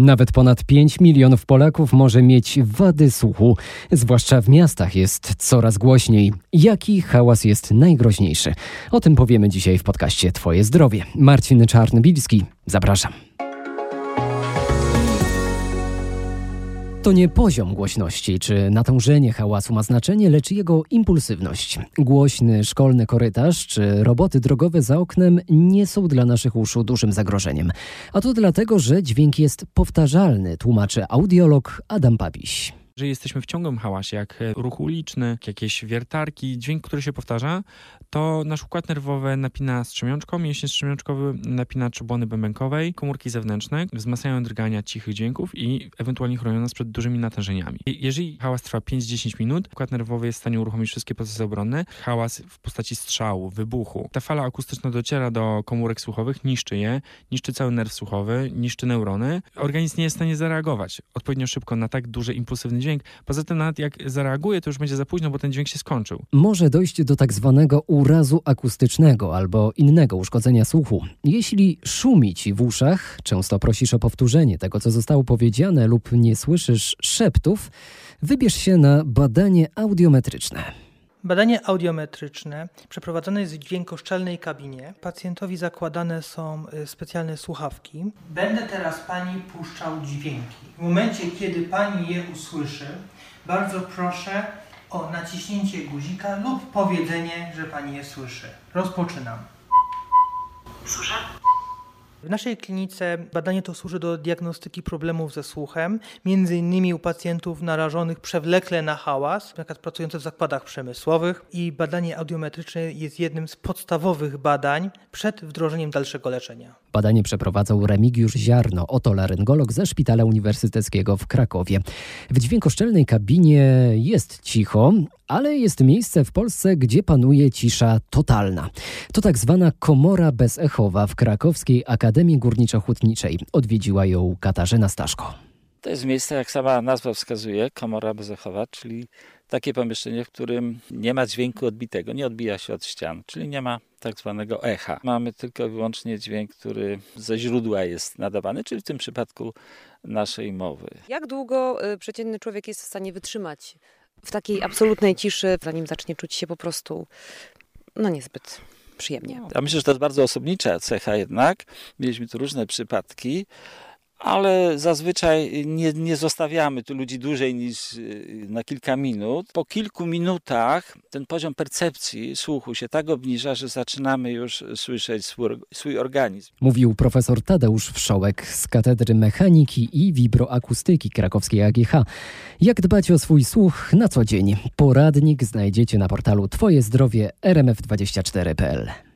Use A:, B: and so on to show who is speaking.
A: Nawet ponad 5 milionów Polaków może mieć wady słuchu, zwłaszcza w miastach jest coraz głośniej. Jaki hałas jest najgroźniejszy? O tym powiemy dzisiaj w podcaście Twoje zdrowie. Marcin Czarnobilski, zapraszam. To nie poziom głośności czy natężenie hałasu ma znaczenie, lecz jego impulsywność. Głośny szkolny korytarz czy roboty drogowe za oknem nie są dla naszych uszu dużym zagrożeniem. A to dlatego, że dźwięk jest powtarzalny, tłumaczy audiolog Adam Papiś.
B: Jeżeli jesteśmy w ciągłym hałasie, jak e, ruch uliczny, jakieś wiertarki, dźwięk, który się powtarza, to nasz układ nerwowy napina strzemiączką, mięsień strzemiączkowy napina czubony bębenkowej, komórki zewnętrzne wzmacniają drgania cichych dźwięków i ewentualnie chronią nas przed dużymi natężeniami. Jeżeli hałas trwa 5-10 minut, układ nerwowy jest w stanie uruchomić wszystkie procesy obronne. Hałas w postaci strzału, wybuchu. Ta fala akustyczna dociera do komórek słuchowych, niszczy je, niszczy cały nerw słuchowy, niszczy neurony. Organizm nie jest w stanie zareagować odpowiednio szybko na tak duży, impulsywny dźwięk. Poza tym nawet jak zareaguje, to już będzie za późno, bo ten dźwięk się skończył.
A: Może dojść do tak zwanego urazu akustycznego albo innego uszkodzenia słuchu. Jeśli szumi ci w uszach, często prosisz o powtórzenie tego, co zostało powiedziane lub nie słyszysz szeptów, wybierz się na badanie audiometryczne.
C: Badanie audiometryczne przeprowadzone jest w dźwiękoszczelnej kabinie. Pacjentowi zakładane są y, specjalne słuchawki. Będę teraz Pani puszczał dźwięki. W momencie, kiedy Pani je usłyszy, bardzo proszę o naciśnięcie guzika lub powiedzenie, że Pani je słyszy. Rozpoczynam.
D: Słyszę?
C: W naszej klinice badanie to służy do diagnostyki problemów ze słuchem, między innymi u pacjentów narażonych przewlekle na hałas, np. pracujących w zakładach przemysłowych i badanie audiometryczne jest jednym z podstawowych badań przed wdrożeniem dalszego leczenia.
A: Badanie przeprowadzał Remigiusz Ziarno, otolaryngolog ze Szpitala Uniwersyteckiego w Krakowie. W dźwiękoszczelnej kabinie jest cicho, ale jest miejsce w Polsce, gdzie panuje cisza totalna. To tak zwana komora bezechowa w Krakowskiej Akademii Górniczo-Hutniczej. Odwiedziła ją Katarzyna Staszko.
E: To jest miejsce, jak sama nazwa wskazuje, komora bezechowa, czyli takie pomieszczenie, w którym nie ma dźwięku odbitego, nie odbija się od ścian, czyli nie ma tak zwanego echa. Mamy tylko i wyłącznie dźwięk, który ze źródła jest nadawany, czyli w tym przypadku naszej mowy.
D: Jak długo y, przeciętny człowiek jest w stanie wytrzymać w takiej absolutnej ciszy, zanim zacznie czuć się po prostu no niezbyt przyjemnie?
E: Ja myślę, że to jest bardzo osobnicza cecha jednak. Mieliśmy tu różne przypadki ale zazwyczaj nie, nie zostawiamy tu ludzi dłużej niż y, na kilka minut. Po kilku minutach ten poziom percepcji słuchu się tak obniża, że zaczynamy już słyszeć swój, swój organizm.
A: Mówił profesor Tadeusz Wszołek z Katedry Mechaniki i Wibroakustyki Krakowskiej AGH. Jak dbać o swój słuch na co dzień? Poradnik znajdziecie na portalu Twoje zdrowie rmf24.pl.